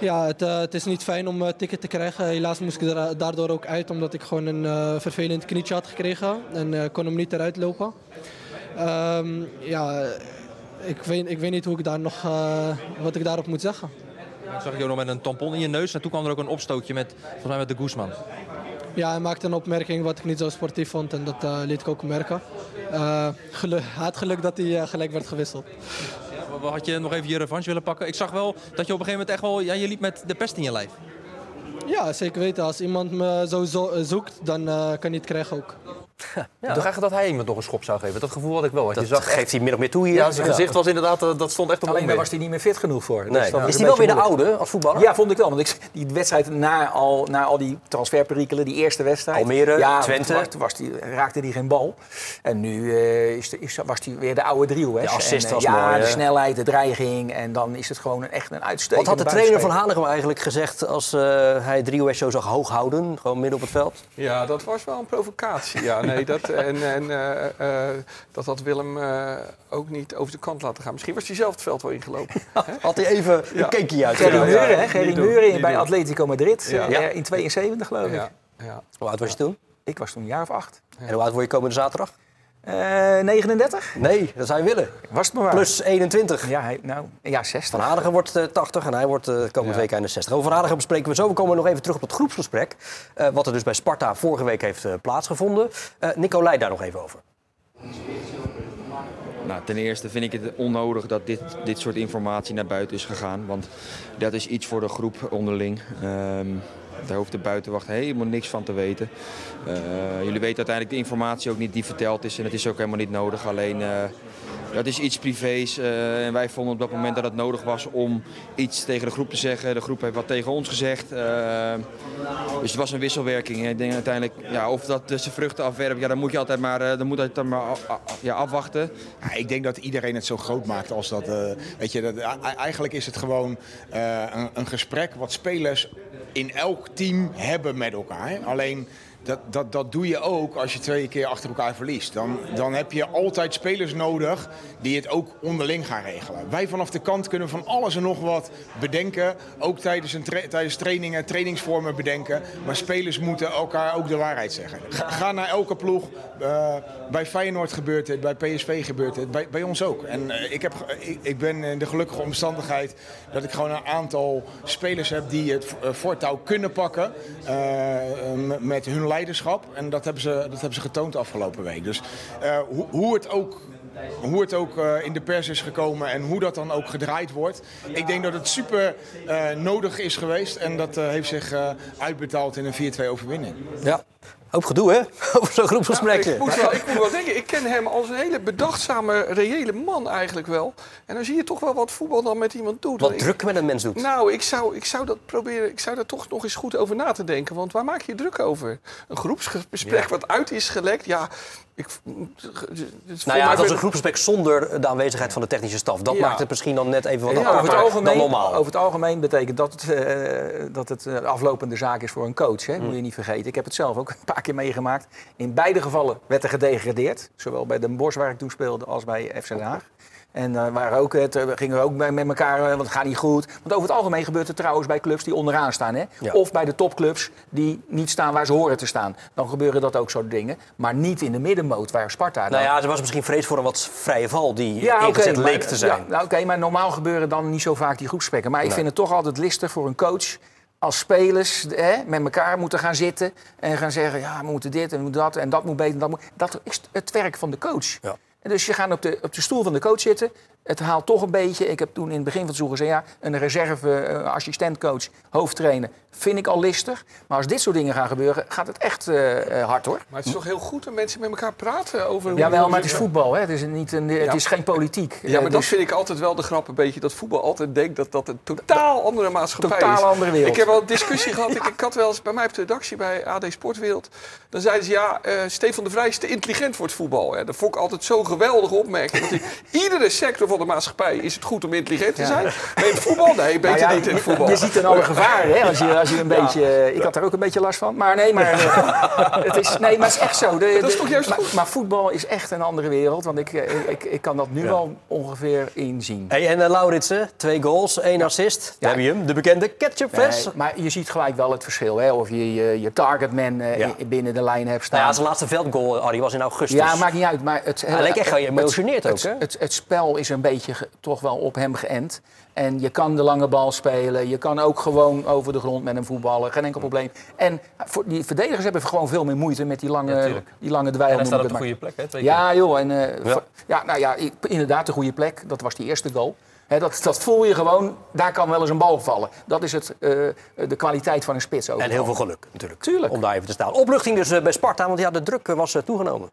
Ja, het, eh, het is niet fijn om een ticket te krijgen. Helaas moest ik er daardoor ook uit, omdat ik gewoon een vervelend knietje had gekregen. En kon hem niet eruit lopen. Ehm, ja, ik weet, ik weet niet hoe ik daar nog, wat ik daarop moet zeggen. Ik zag je ook nog met een tampon in je neus. En toen kwam er ook een opstootje met, volgens mij met de Guzman. Ja, hij maakte een opmerking wat ik niet zo sportief vond en dat liet ik ook merken. Eh gelu- hij had geluk dat hij eh, gelijk werd gewisseld. Ja, had je nog even je revanche willen pakken? Ik zag wel dat je op een gegeven moment echt wel... Ja, je liep met de pest in je lijf. Ja, zeker weten. Als iemand me zo zo- eh, zoekt, dan eh, kan hij het krijgen ook. Dacht eigenlijk dat hij iemand nog een schop zou geven. Dat gevoel had ik wel. Want Dat je zag geeft hij min of meer toe hier. Ja, zijn gezicht was inderdaad... eh, Dat stond echt op Alleen daar onweer. was hij niet meer fit genoeg voor. Dus Nee. dat Is hij wel weer de oude als voetballer? Ja, vond ik wel. Want ik, die wedstrijd na al, na al die transferperikelen, die eerste wedstrijd. Almere, ja, Twente. Toen, was, toen was die, raakte hij geen bal. En nu eh, is de, is, was hij weer de oude driehoek. De assist en, was ja, mooi, de snelheid, de dreiging. En dan is het gewoon een, echt een Wat uitstekende had de trainer van. Hanegem eigenlijk gezegd als eh, hij Driehoes zo zag hoog houden? Gewoon midden op het veld? Ja, dat was wel een provocatie. Ja, nee, dat, en en eh, eh, dat had Willem eh, ook niet over de kant laten gaan. Misschien was hij zelf het veld wel ingelopen. Had hij even Ja. een cakeje uit. Gerry Ja, ja, Meuren, hè? Gerry Meuren bij doen. Atletico Madrid. Ja. eh, in 72 geloof ik. Ja, ja. Hoe oud was je toen? Ik was toen een jaar of acht. En hoe oud word je komende zaterdag? Eh 39? Nee, dat zou je willen. Was het maar waar. Plus 21. Ja, hij, nou, ja, 60. Van Hanegem wordt eh, 80 en hij wordt eh komende Ja. week 61. Over Van Hanegem bespreken we zo. We komen nog even terug op het groepsgesprek. eh, wat er dus bij Sparta vorige week heeft eh, plaatsgevonden. Eh Nicolai daar nog even over. Nou, ten eerste vind ik het onnodig dat dit, dit soort informatie naar buiten is gegaan. Want dat is iets voor de groep onderling. Ehm, daar hoeft de buitenwacht helemaal niks van te weten. Eh, jullie weten uiteindelijk de informatie ook niet die verteld is. En het is ook helemaal niet nodig. Alleen eh, dat is iets privés. eh, en wij vonden op dat moment dat het nodig was om iets tegen de groep te zeggen. De groep heeft wat tegen ons gezegd. Dus het was een wisselwerking. En ik denk uiteindelijk, ja, of dat zijn vruchten afwerpt, ja, dan moet je altijd maar, dan moet je altijd maar ja, afwachten. Ja, ik denk dat iedereen het zo groot maakt als dat. weet je, dat, eigenlijk is het gewoon een, een gesprek wat spelers in elk team hebben met elkaar. Alleen dat, dat, dat doe je ook als je twee keer achter elkaar verliest. Dan, dan heb je altijd spelers nodig die het ook onderling gaan regelen. Wij vanaf de kant kunnen van alles en nog wat bedenken. Ook tijdens, een tijdens trainingen, trainingsvormen bedenken. Maar spelers moeten elkaar ook de waarheid zeggen. Ga, naar elke ploeg. Eh, bij Feyenoord gebeurt het, bij PSV gebeurt het, bij, bij ons ook. En eh, ik, heb, ik, ben in de gelukkige omstandigheid dat ik gewoon een aantal spelers heb die het eh, voortouw kunnen pakken. met hun leiderschap. En dat hebben ze, dat hebben ze getoond de afgelopen week. Dus eh, hoe, hoe het ook hoe het ook eh, in de pers is gekomen en hoe dat dan ook gedraaid wordt. Ik denk dat het super eh, nodig is geweest en dat heeft zich uitbetaald in een 4-2 overwinning. Ja. Hoop gedoe, hè? Over zo'n groepsgesprek. Ik moet, wel, ik moet wel denken, ik ken hem als een hele bedachtzame, reële man eigenlijk wel. En dan zie je toch wel wat voetbal dan met iemand doet. Wat Ik- druk met een mens doet. Nou, ik zou, ik zou dat proberen, ik zou daar toch nog eens goed over na te denken. Want waar maak je je druk over? Een groepsgesprek Ja. wat uit is gelekt, ja. Ik, het Nou ja, het was een groepsgesprek zonder de aanwezigheid van de technische staf. Dat Ja. maakt het misschien dan net even wat Ja, over, het algemeen, dan normaal. over het algemeen betekent dat het, eh, dat het eh, aflopende zaak is voor een coach. Hè? Moet je niet vergeten. Ik heb het zelf ook een paar keer meegemaakt. In beide gevallen werd er gedegradeerd. Zowel bij Den Bosch waar ik toen speelde als bij FC Den Haag. En eh, waren ook, het, eh, gingen we ook met met elkaar, eh, want het gaat niet goed. Want over het algemeen gebeurt het trouwens bij clubs die onderaan staan. Hè? Ja. Of bij de topclubs die niet staan waar ze horen te staan. Dan gebeuren dat ook soort dingen. Maar niet in de middenmoot waar Sparta... Nou dan- ja, er was misschien vrees voor een wat vrije val die ja, ingezet maar- leek te zijn. Ja, nou, oké, maar normaal gebeuren dan niet zo vaak die groepsgesprekken. Maar ik Nee. vind het toch altijd listig voor een coach als spelers hè, met elkaar moeten gaan zitten en gaan zeggen: ja, we moeten dit en we moeten dat en dat moet beter. en Dat, moet... dat is het werk van de coach. Ja. En dus je gaat op de, op de stoel van de coach zitten. Het haalt toch een beetje. Ik heb toen in het begin van het seizoen gezegd: ja, een reserve eh, assistentcoach, hoofdtrainer, vind ik al listig. Maar als dit soort dingen gaan gebeuren, gaat het echt eh, eh, hard hoor. Maar het is toch heel goed dat mensen met elkaar praten over hoe Jawel, hoe maar het is voetbal, hè? Het, is niet een, het Ja. is geen politiek. Ja, maar Eh, dat dus- vind ik altijd wel de grap een beetje. Dat voetbal altijd denkt dat dat een totaal andere maatschappij Totaal is. andere wereld. Ik heb wel een discussie gehad. Ik, ik had wel eens bij mij op de redactie bij AD Sportwereld. Dan zeiden ze ja, eh, Stefan de Vrij is te intelligent voor het voetbal. Ja, dat vond ik altijd zo'n geweldige opmerking. Iedere sector van de maatschappij is het goed om intelligent te Ja. zijn. Maar in het voetbal, nee, beter Nou ja, niet in het voetbal. Je ziet dan alle gevaren, hè? Als je, als je een beetje... Ik had daar ook een beetje last van. Maar nee, maar, eh, het, is, nee, maar het is echt zo. De- Dat is de- toch juist maar, goed? maar voetbal is echt een andere wereld. Want ik, eh, ik, ik kan dat nu Ja. wel ongeveer inzien. Hey, en uh, Lauritsen, twee goals, één assist. Daar heb je hem, de bekende ketchupfles. Nee, maar je ziet gelijk wel het verschil. Hè? Of je je, je targetman eh, Ja. binnen de lijn hebt staan. Nou ja, zijn laatste veldgoal, Arie, was in augustus. Ja, maakt niet uit. Maar het, Hij leek echt geëmotioneerd het, ook, hè? Het, het, het spel is een beetje toch wel op hem geënt. En je kan de lange bal spelen. Je kan ook gewoon over de grond met hem voetballen. Geen enkel probleem. En voor, die verdedigers hebben gewoon veel meer moeite met die lange, Ja, die lange En dweil. hij staat op de goede plek, hè? Twee keer. Ja, joh. En, eh, Ja. nou ja, inderdaad, de goede plek. Dat was die eerste goal. Hè, dat, dat voel je gewoon. Daar kan wel eens een bal vallen. Dat is het, eh, de kwaliteit van een spits ook. En heel veel geluk natuurlijk. Tuurlijk. Om daar even te staan. Opluchting dus eh, bij Sparta, want ja, de druk eh, was eh, toegenomen.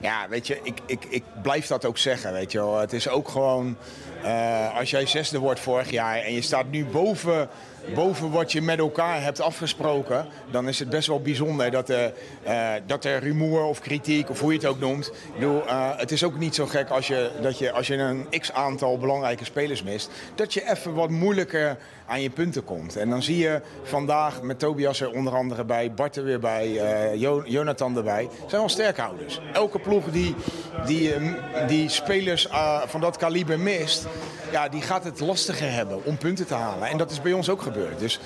Ja, weet je, ik, ik, ik blijf dat ook zeggen, weet je wel. Het is ook gewoon, eh, als jij zesde wordt vorig jaar en je staat nu boven, boven wat je met elkaar hebt afgesproken, dan is het best wel bijzonder dat, er eh, dat er rumoer of kritiek, of hoe je het ook noemt. Ik bedoel, eh, het is ook niet zo gek als je, dat je, als je een x-aantal belangrijke spelers mist, dat je even wat moeilijker aan je punten komt. En dan zie je vandaag met Tobias er onder andere bij, Bart er weer bij, eh, Jo- Jonathan erbij. zijn wel sterkhouders. Elke ploeg die, die, eh, die spelers eh, van dat kaliber mist, ja, die gaat het lastiger hebben om punten te halen. En dat is bij ons ook gebeurd. Dus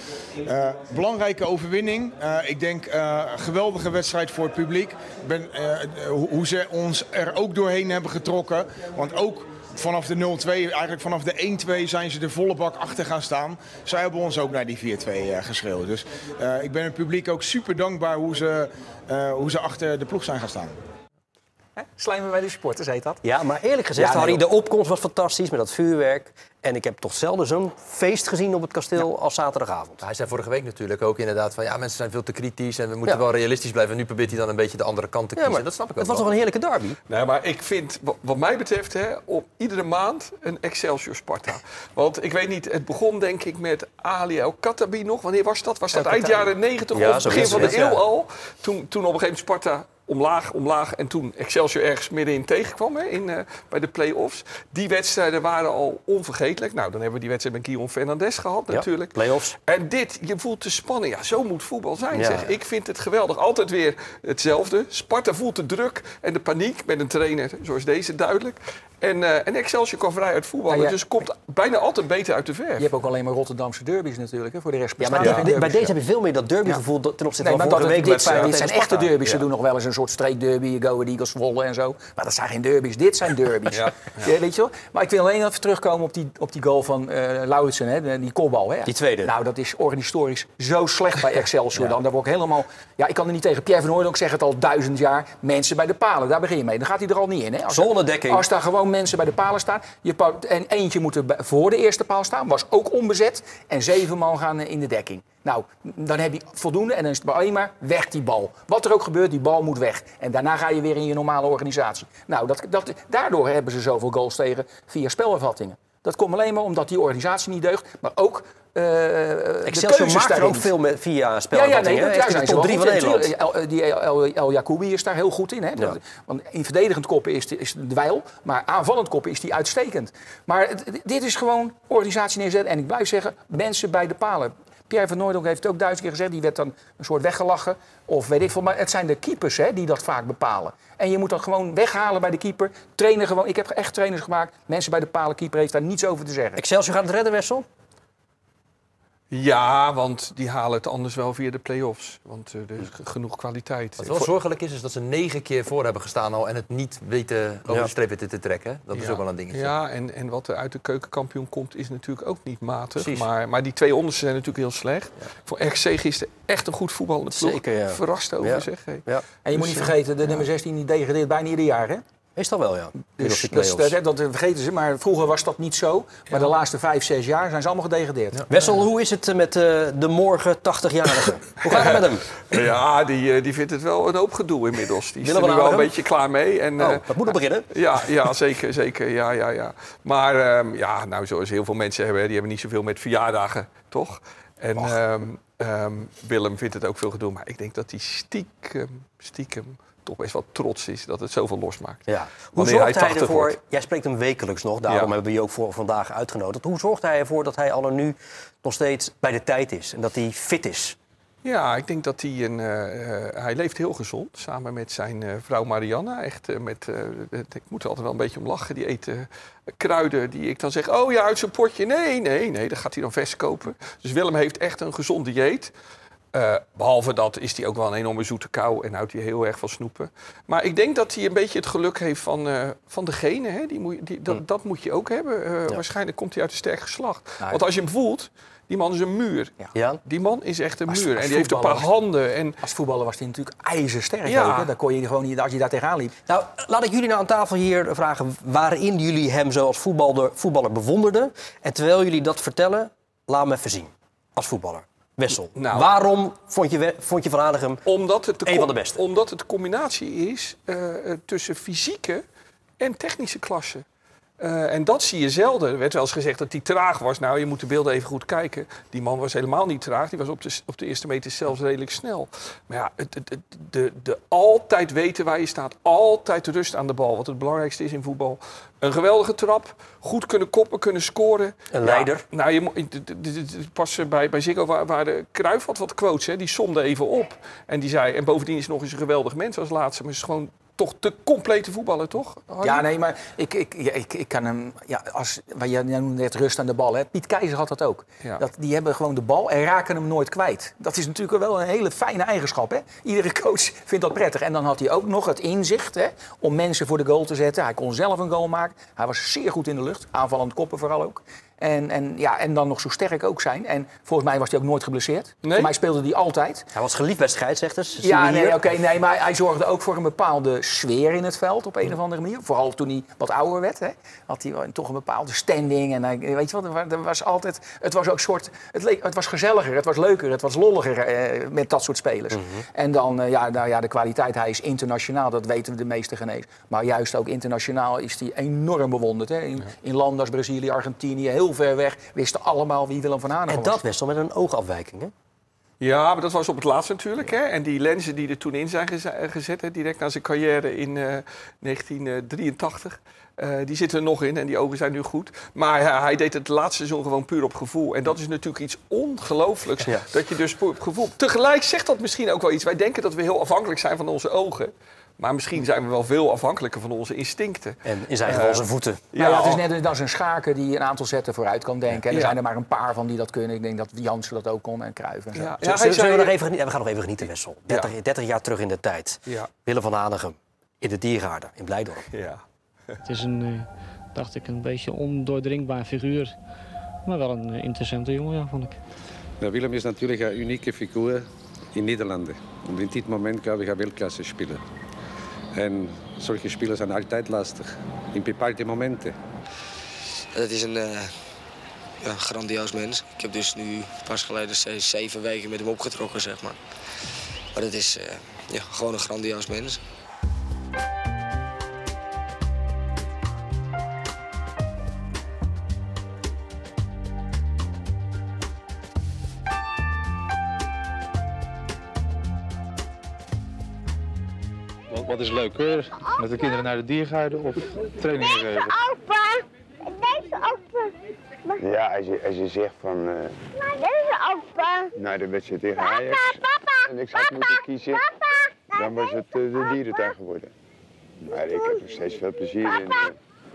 eh, belangrijke overwinning. Eh, ik denk eh, geweldige wedstrijd voor het publiek. Ben, hoe ze ons er ook doorheen hebben getrokken. Want ook vanaf de 0-2, eigenlijk vanaf de 1-2 zijn ze de volle bak achter gaan staan. Zij hebben ons ook naar die 4-2 eh, geschreeuwd. Dus ik ben het publiek ook super dankbaar hoe ze, hoe ze achter de ploeg zijn gaan staan. Slijmen bij de supporters, heet dat. Ja, maar eerlijk gezegd, Ja, nee, Harry, de opkomst was fantastisch met dat vuurwerk. En ik heb toch zelden zo'n feest gezien op het kasteel als zaterdagavond. Hij zei vorige week natuurlijk ook inderdaad van ja, mensen zijn veel te kritisch en we moeten Ja. wel realistisch blijven. En nu probeert hij dan een beetje de andere kant te Ja, kiezen. maar dat snap ik ook het was wel. toch een heerlijke derby? Nee, maar ik vind, wa- wat mij betreft, hè, op iedere maand een Excelsior Sparta. Want ik weet niet, het begon denk ik met Ali El Khattabi nog. Wanneer was dat? Was dat El eind jaren 90 Ja, of begin van de eeuw ja. al? Toen, toen op een gegeven moment Sparta omlaag, omlaag. En toen Excelsior ergens middenin tegenkwam hè, in, eh, bij de play-offs. Die wedstrijden waren al onvergetelijk. Nou, dan hebben we die wedstrijd met Guillaume Fernandes gehad Ja, natuurlijk. play-offs. En dit, je voelt de spanning. Ja, zo moet voetbal zijn. Ja. Zeg. Ik vind het geweldig. Altijd weer hetzelfde. Sparta voelt de druk en de paniek met een trainer zoals deze duidelijk. En, eh, en Excelsior kan vrij uit voetballen. Ja. Dus komt bijna altijd beter uit de verf. Je hebt ook alleen maar Rotterdamse derbies natuurlijk. Hè. Voor de rest Ja, maar bij deze heb je veel meer dat derbygevoel ten opzichte Nee, van dat vorige week. dit, zijn, dit zijn echte derbies. Ze doen nog wel eens een soort streekderby. Go Ahead Eagles, Zwolle en zo. Maar dat zijn geen derbies. Dit zijn derbies. Ja, Ja, weet je wel? Maar ik wil alleen even terugkomen op die, op die goal van eh Lauritsen. Hè, die kopbal. Hè. Die tweede. Nou, dat is organisatorisch zo slecht bij Excelsior dan. Daar word ik helemaal... Ja, ik kan er niet tegen. Pierre van Hooydonk ik zeg het al duizend jaar. Mensen bij de palen, daar begin je mee. Dan gaat hij er al niet in. Hè. Als, Zonnedekking. Als daar gewoon mensen bij de palen staan. Je en eentje moet er voor de eerste paal staan. Was ook onbezet. En zeven man gaan eh, in de dekking. Nou, dan heb je voldoende en dan is het alleen maar weg die bal. Wat er ook gebeurt, die bal moet weg. En daarna ga je weer in je normale organisatie. Nou, dat, dat, daardoor hebben ze zoveel goals tegen via spelervattingen. Dat komt alleen maar omdat die organisatie niet deugt, maar ook de Excelsior maakt er ook veel met, via Ja, ja, nee, daar zijn ze drie van. Nederland. El, die El, El, El Jacoubi is daar heel goed in. Hè? Want in verdedigend koppen is, is de wijl, maar aanvallend koppen is die uitstekend. Maar het- dit is gewoon organisatie neerzetten. En ik blijf zeggen, mensen bij de palen. Pierre van Nooydonk heeft het ook duizend keer gezegd. Die werd dan een soort weggelachen. Of weet ik veel. Maar het zijn de keepers hè, die dat vaak bepalen. En je moet dat gewoon weghalen bij de keeper. Trainen gewoon. Ik heb echt trainers gemaakt. Mensen bij de palen. Keeper heeft daar niets over te zeggen. Excelsior gaat het redden, Wessel? Ja, want die halen het anders wel via de play-offs. Want eh, er is genoeg kwaliteit. Wat wel zorgelijk is, is dat ze negen keer voor hebben gestaan al en het niet weten over de streep weten te trekken. Dat is ook wel een dingetje. Ja, en, en wat er uit de keukenkampioen komt is natuurlijk ook niet matig. Precies. Maar, maar die twee onderste zijn natuurlijk heel slecht. Voor RC gisteren echt een goed voetballende ploeg. Zeker, ja. Verrast over, Ja. zeg. Hey. Ja. En je moet Dus, niet eh, vergeten, de nummer 16 die degradeert bijna ieder jaar. Hè? Meestal wel, ja. Dus dat, is- dat, dat vergeten ze, maar vroeger was dat niet zo. Maar de laatste vijf, zes jaar zijn ze allemaal gedegradeerd. Wessel, hoe is het eh, met eh, de morgen 80-jarige? Hoe gaat het met hem? Ja, die, eh, die vindt het wel een hoop gedoe inmiddels. Die is er nu wel een Adem? beetje klaar mee. En, Oh, dat moet nog beginnen. Ja, ja zeker, zeker. Ja, ja, ja. Maar ehm, ja, nou, zoals heel veel mensen hebben, die hebben niet zoveel met verjaardagen, toch? En ehm, ehm, Willem vindt het ook veel gedoe. Maar ik denk dat hij stiekem, stiekem toch best wel trots is dat het zoveel losmaakt. Ja. Hoe zorgt hij hij 80 ervoor? wordt. Jij spreekt hem wekelijks nog, daarom Ja. hebben we je ook voor vandaag uitgenodigd. Hoe zorgt hij ervoor dat hij al nu nog steeds bij de tijd is en dat hij fit is? Ja, ik denk dat hij een. eh, eh, hij leeft heel gezond samen met zijn eh, vrouw Marianne. Echt met. ik moet er altijd wel een beetje om lachen. Die eet eh, kruiden die ik dan zeg. Oh ja, uit zijn potje. Nee, nee, nee. Dat gaat hij dan vers kopen. Dus Willem heeft echt een gezond dieet. Eh, behalve dat is hij ook wel een enorme zoete kou en houdt hij heel erg van snoepen. Maar ik denk dat hij een beetje het geluk heeft van, eh, van de genen. Hè? Die moet, je- die, dat, dat moet je ook hebben. Eh, Waarschijnlijk komt hij uit een sterk geslacht. Nou, Want als je hem voelt, die man is een muur. Ja? Die man is echt een Als- muur. als en die heeft een paar handen. En Als voetballer was hij natuurlijk ijzersterk. Ja. Ook, hè? Dan kon je gewoon niet, als je daar tegenaan liep. Nou, laat ik jullie nou aan tafel hier vragen waarin jullie hem zo als voetballer, voetballer bewonderden. En terwijl jullie dat vertellen, laat me even zien. Als voetballer. Wessel, Nou. waarom vond je, vond je Van Hanegem omdat het Een van de beste. Omdat het de combinatie is eh, eh, tussen fysieke en technische klasse. Eh, en dat zie je zelden. Er werd wel eens gezegd dat hij traag was. Nou, je moet de beelden even goed kijken. Die man was helemaal niet traag. Die was op de, op de eerste meter zelfs redelijk snel. Maar ja, het, het, het- de, de altijd weten waar je staat. Altijd rust aan de bal. Wat het belangrijkste is in voetbal. Een geweldige trap. Goed kunnen koppen, kunnen scoren. Een Ja, leider. nou, je, pas eh, bij, bij Ziggo waar, waar de Cruijff had wat quotes. Hè, die somde even op. En die zei, en bovendien is nog eens een geweldig mens als laatste. Maar is gewoon toch te complete voetballer, toch? Harry? Ja, nee, maar ik, ik, ja, ik, ik kan hem... Ja, als, jij jij noemde net rust aan de bal. Hè? Piet Keizer had dat ook. Ja. Dat, die hebben gewoon de bal en raken hem nooit kwijt. Dat is natuurlijk wel een hele fijne eigenschap. Hè? Iedere coach vindt dat prettig. En dan had hij ook nog het inzicht hè, om mensen voor de goal te zetten. Hij kon zelf een goal maken. Hij was zeer goed in de lucht. Aanvallend koppen vooral ook. En, en, ja, en dan nog zo sterk ook zijn. En volgens mij was hij ook nooit geblesseerd. Nee? Voor mij speelde hij altijd. Hij was geliefd bij scheidsrechters. Ja, nee, oké, nee, maar hij zorgde ook voor een bepaalde sfeer in het veld op een of andere manier. Vooral toen hij wat ouder werd, hè, had hij wel toch een bepaalde standing. En hij, weet je wat, er wa- was altijd, het was ook soort, het, leek, het was gezelliger, het was leuker, het was lolliger eh, met dat soort spelers. En dan, eh, ja, nou, ja, de kwaliteit, hij is internationaal, dat weten we de meeste genees. Maar juist ook internationaal is hij enorm bewonderd. Hè. In, in landen als Brazilië, Argentinië, heel ver weg, wisten allemaal wie Willem van Hanegem En was. dat Wessel met een oogafwijking. Hè? Ja, maar dat was op het laatst natuurlijk. Hè? En die lenzen die er toen in zijn geze- eh, gezet, hè, direct na zijn carrière in eh, 1983, eh, die zitten er nog in en die ogen zijn nu goed. Maar ja, hij deed het laatste seizoen gewoon puur op gevoel. En dat is natuurlijk iets ongelooflijks, Ja. dat je dus puur op gevoel... Tegelijk zegt dat misschien ook wel iets. Wij denken dat we heel afhankelijk zijn van onze ogen. Maar misschien zijn we wel veel afhankelijker van onze instincten. En in zijn geval Eh, zijn voeten. Ja, ja, het is net dat is een schaker die een aantal zetten vooruit kan denken. En er Ja. zijn er maar een paar van die dat kunnen. Ik denk dat Jansen dat ook kon en Cruijff en zo. Ja, Zullen- ja, hij zullen we, nog even, we gaan nog even genieten, Wessel. 30, 30 jaar terug in de tijd. Ja. Willem van Hanegem in de Diergaarden in Blijdorp. Ja. Het is een, eh, dacht ik, een beetje ondoordringbaar figuur. Maar wel een eh, interessante jongen, ja, vond ik. Ja, Willem is natuurlijk een unieke figuur in Nederland. En in dit moment kan we gaan Weltklasse spelen. En solche spelers zijn altijd lastig. In bepaalde momenten. Het is een eh, ja, grandioos mens. Ik heb dus nu pas geleden ze- zeven weken met hem opgetrokken, zeg maar. Maar het is eh, ja, gewoon een grandioos mens. Is leuker? Met de kinderen naar de diergaarden of trainingen geven? Opa, deze opa. Ja, als je, als je zegt van eh Deze opa. naar de wedstrijd tegen Ajax en ik had moeten kiezen, dan was het eh, de dierentuin geworden. Maar ik heb nog steeds veel plezier in, eh,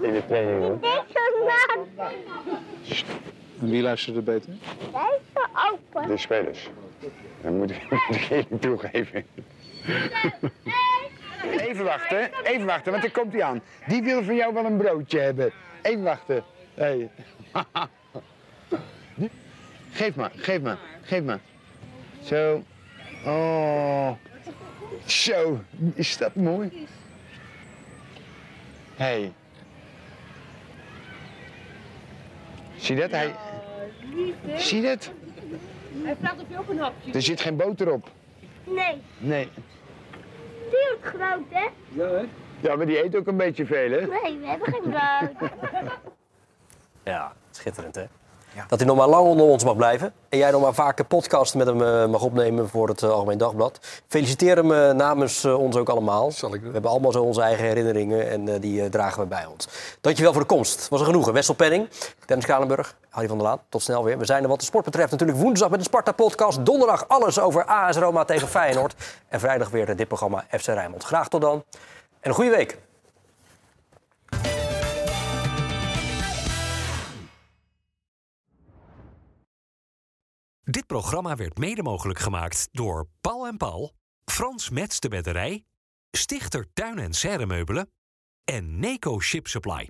in de training hoor. Deze man. En wie luisterde beter? Deze opa. De spelers. Dat moet ik, moet ik toegeven. Even wachten, even wachten, want er komt hij aan. Die wil van jou wel een broodje hebben. Even wachten. Hey. Geef maar, geef maar, geef maar. Zo. Oh. Zo, is dat mooi? Hey. Zie je dat? Hij... Zie je dat? Hij vraagt of je ook een hapje Er zit geen boter op. Nee, Nee. Die is groot, hè? Ja, maar die eet ook een beetje veel, hè? Nee, we hebben geen brood. Ja, schitterend hè. Dat hij nog maar lang onder ons mag blijven. En jij nog maar vaker podcast met hem eh, mag opnemen voor het eh, Algemeen Dagblad. Feliciteer hem eh, namens ons ook allemaal. We hebben allemaal zo onze eigen herinneringen en die dragen we bij ons. Dankjewel voor de komst. Was er genoegen. Wessel Penning, Dennis Kalenburg, Harry van der Laan. Tot snel weer. We zijn er wat de sport betreft natuurlijk woensdag met de Sparta-podcast. Donderdag alles over AS Roma tegen Feyenoord. En vrijdag weer dit programma FC Rijnmond. Graag tot dan. En een goede week. Dit programma werd mede mogelijk gemaakt door Paul en Paul, Frans Mets de Bedderij, Stichter Tuin en Serremeubelen en Neco Ship Supply.